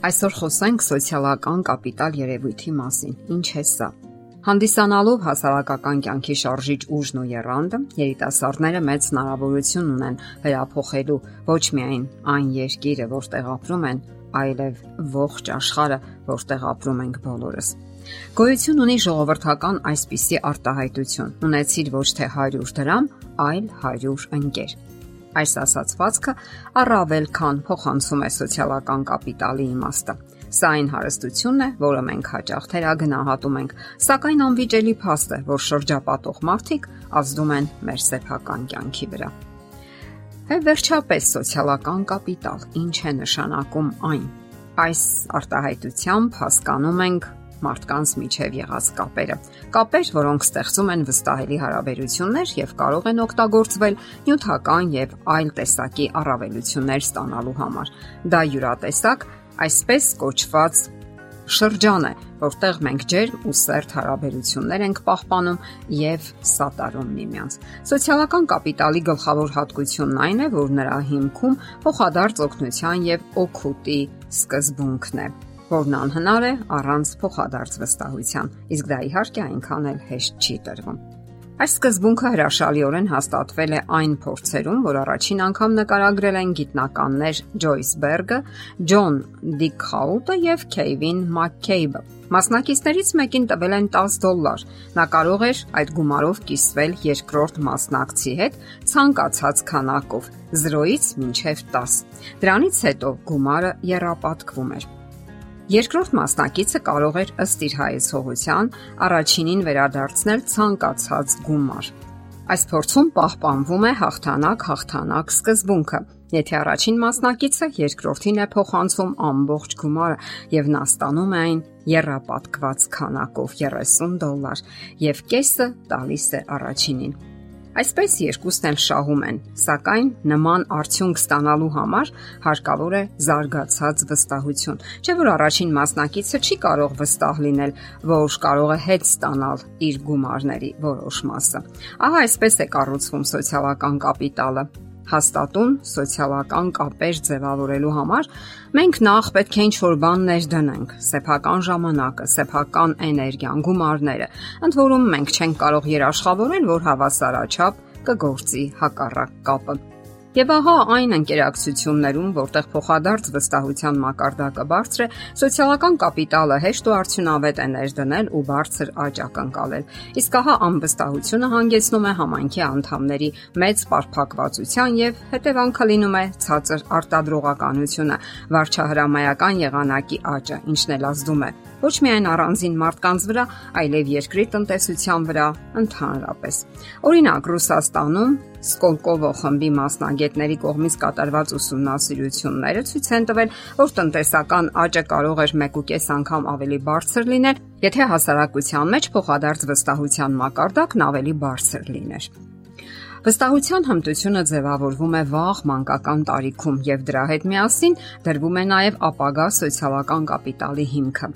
Այսօր խոսենք սոցիալական կապիտալ երևույթի մասին։ Ինչ է սա։ Հանդիսանալով հասարակական կյանքի շարժիչ ուժն ու երանդը, երիտասարդները մեծ հնարավորություն ունեն վերափոխելու ոչ միայն այն երկիրը, որտեղ ապրում են, այլև ողջ աշխարհը, որտեղ ապրում ենք բոլորս։ Գոյություն ունի ժողովրդական այսպիսի արտահայտություն. ունեցիր ոչ թե 100 դրամ, այլ 100 ընկեր։ Այս ասացվածքը առավել քան փոխանցում է սոցիալական կապիտալի իմաստը։ Սա այն հարստությունն է, որը մենք հաճախ թերագնահատում ենք, սակայն անվիճելի փաստ է, որ շրջապատող մարդիկ ազդում են մեր սեփական կյանքի վրա։ Հե վերջապես սոցիալական կապիտալ ինչ է նշանակում այն։ Այս արտահայտությամբ հասկանում ենք մարդկանց միջև եղած կապերը։ Կապեր, որոնք ստեղծում են վստահելի հարաբերություններ եւ կարող են օգտագործվել նյութական եւ այլ տեսակի առավելություններ ստանալու համար։ Դա յուրատեսակ այսպես կոչված շրջան է, որտեղ մենք ջերմ ու սերտ հարաբերություններ ենք պահպանում եւ սատարում միմյանց։ Սոցիալական կապիտալի գլխավոր հատկությունն այն է, որ նրա հիմքում փոխադարձ օգնության եւ օգուտի սկզբունքն է որն անհնար է առանց փոխադարձ վստահության, իսկ դա իհարկե այնքան էլ հեշտ չի տրվում։ Այս սկզբունքը հրաշալիորեն հաստատվել է այն փորձերում, որ առաջին անգամ նկարագրել են գիտնականներ Ջոյս Բերգը, Ջոն Դիկխաուտը եւ Քեյվին Մակքեյբը։ Մասնակիցներից մեկին տվել են 10 դոլար։ Նա կարող էր այդ գումարով կիսվել երկրորդ մասնակցի հետ ցանկացած քանակով 0-ից մինչև 10։ Դրանից հետո գումարը երապատկվում էր։ Երկրորդ մասնակիցը կարող էր ըստ իր հայեցողության առաջինին վերադարձնել ցանկացած գումար։ Այս փորձում պահպանվում է հաղթանակ-հաղթանակ սկզբունքը։ Եթե առաջին մասնակիցը երկրորդին է փոխանցում ամբողջ գումարը եւ նա ստանում է այն երապատկված քանակով 30 դոլար եւ կեսը տալիս է առաջինին։ Այսպես երկուսն էլ շահում են, սակայն նման արդյունք ստանալու համար հարկավոր է զարգացած վստահություն։ Չէ՞ որ առաջին մասնակիցը չի կարող վստահ լինել, որ կարող է հետ ստանալ իր գումարների որոշ մասը։ Ահա այսպես է կառուցվում սոցիալական կապիտալը հաստատուն սոցիալական կապեր ձևավորելու համար մենք նախ պետք է ինչ-որ բան ներդնենք՝ սեփական ժամանակը, սեփական էներգիան, գումարները։ Ընդ որում մենք չենք կարող երաշխավորել, որ հավասարաչափ կգործի հակառակ կապը։ Եվ ահա այն ընկերակցություններում, որտեղ փոխադարձ վստահության մակարդակը բարձր է, սոցիալական կապիտալը հեշտ ու արդյունավետ է ներդնել ու բարձր աճ ակնկալել։ Իսկ ահա անվստահությունը հանգեցնում է համայնքի անդամների մեծ բարփակվածության եւ հետևանքը լինում է ցածր արտադրողականությունը, վարչահրամայական եղանակի աճը, ինչն էլ ազդում է ոչ միայն առանձին մարդկանց վրա, այլև երկրի տնտեսության վրա ընդհանրապես։ Օրինակ Ռուսաստանում Սկոլկովո խմբի մասնագետների կողմից կատարված ուսումնասիրությունները ցույց են տվել, որ տնտեսական աճը կարող էր 1.5 անգամ ավելի բարձր լինել, եթե հասարակության մեջ փոխադարձ վստահության մակարդակն ավելի բարձր լիներ։ Վստահության հմտությունը ձևավորվում է վաղ մանկական տարիքում եւ դրա հետ միասին դրվում է նաեւ ապագա սոցիալական կապիտալի հիմքը։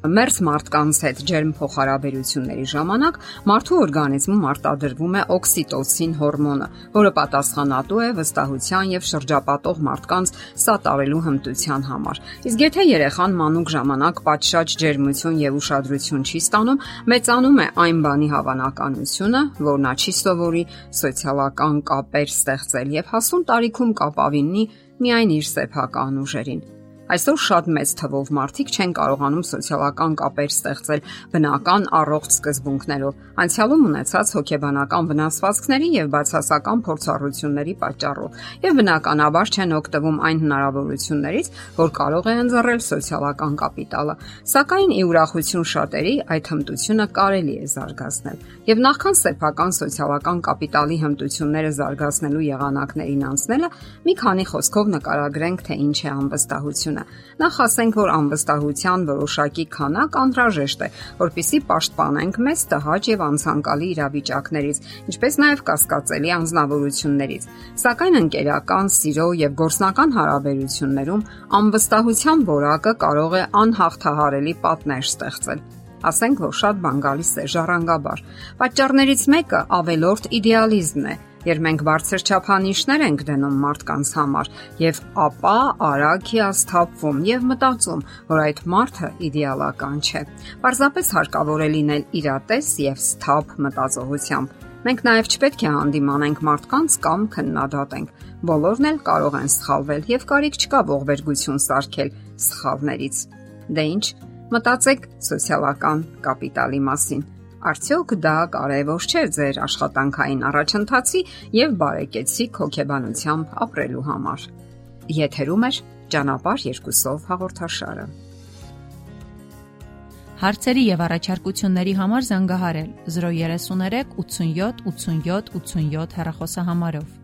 Մերձ մարդկանց հետ ջերմ փոխհարաբերությունների ժամանակ մարդու օրգանիզմում արտադրվում է օքսիտոցին հորմոնը, որը պատասխանատու է վստահության եւ շրջապատող մարդկանց սատարելու հմտության համար։ Իսկ եթե երեխան մանուկ ժամանակ պատշաճ ջերմություն եւ ուշադրություն չի ստանում, մեծանում է այն բանի հավանականությունը, որ նա չի սովորի սոցիալական կապեր ստեղծել եւ հասուն տարիքում կապավինի միայն իր սեփական ուժերին։ Այսօր շատ մեծ թվով մարդիկ չեն կարողանում սոցիալական կապեր ստեղծել բնական առողջ սկզբունքներով, անցյալում ունեցած հոգեբանական վնասվածքների եւ բացասական փորձառությունների պատճառով, եւ բնականաբար չեն օգտվում այն հնարավորություններից, որ կարող է ընձեռել սոցիալական կապիտալը։ Սակայն ի ուրախություն շատերի այդ հմտությունը կարելի է զարգացնել։ Եվ նախքան սեփական սոցիալական կապիտալի հմտությունները զարգացնելու եղանակներին անցնելը, մի քանի խոսքով նկարագրենք, թե ինչ է անվստահությունը կողմը։ Նախ ասենք, որ անվստահության որոշակի քանակ անհրաժեշտ է, որpիսի պաշտպանենք մեզ տհաճ եւ անցանկալի իրավիճակներից, ինչպես նաեւ կասկածելի անznավորություններից։ Սակայն ընկերական, սիրո եւ գործնական հարաբերություններում անվստահության որակը կարող է անհաղթահարելի պատնեշ ստեղծել ասենք որ շատ բան գալիս է ժառանգաբար։ Պատճառներից մեկը ավելորտ իդեալիզմն է, երբ մենք բարձր չափանիշներ ենք դնում մարդկանց համար եւ ապա արագ հիասթափվում եւ մտածում, որ այդ մարդը իդեալական չէ։ Պարզապես հարկավոր է լինել իրատես եւ սթափ մտածողությամբ Մենք նաև չպետք է հանդիմանենք մարդկանց կամ քննադատենք։ Բոլորն էլ կարող են սխալվել եւ կարիք չկա ողբերգություն սարքել սխալներից։ Դե ի՞նչ, մտածեք սոցիալական կապիտալի մասին։ Արդյոք դա կարևոր չէ ձեր աշխատանքային առաջընթացի եւ բարեկեցիկ հոգեբանությամբ ապրելու համար։ Եթերում է ճանապարհ երկուսով հաղորդաշարը։ Հարցերի եւ առաջարկությունների համար զանգահարել 033 87 87 87 հեռախոսահամարով։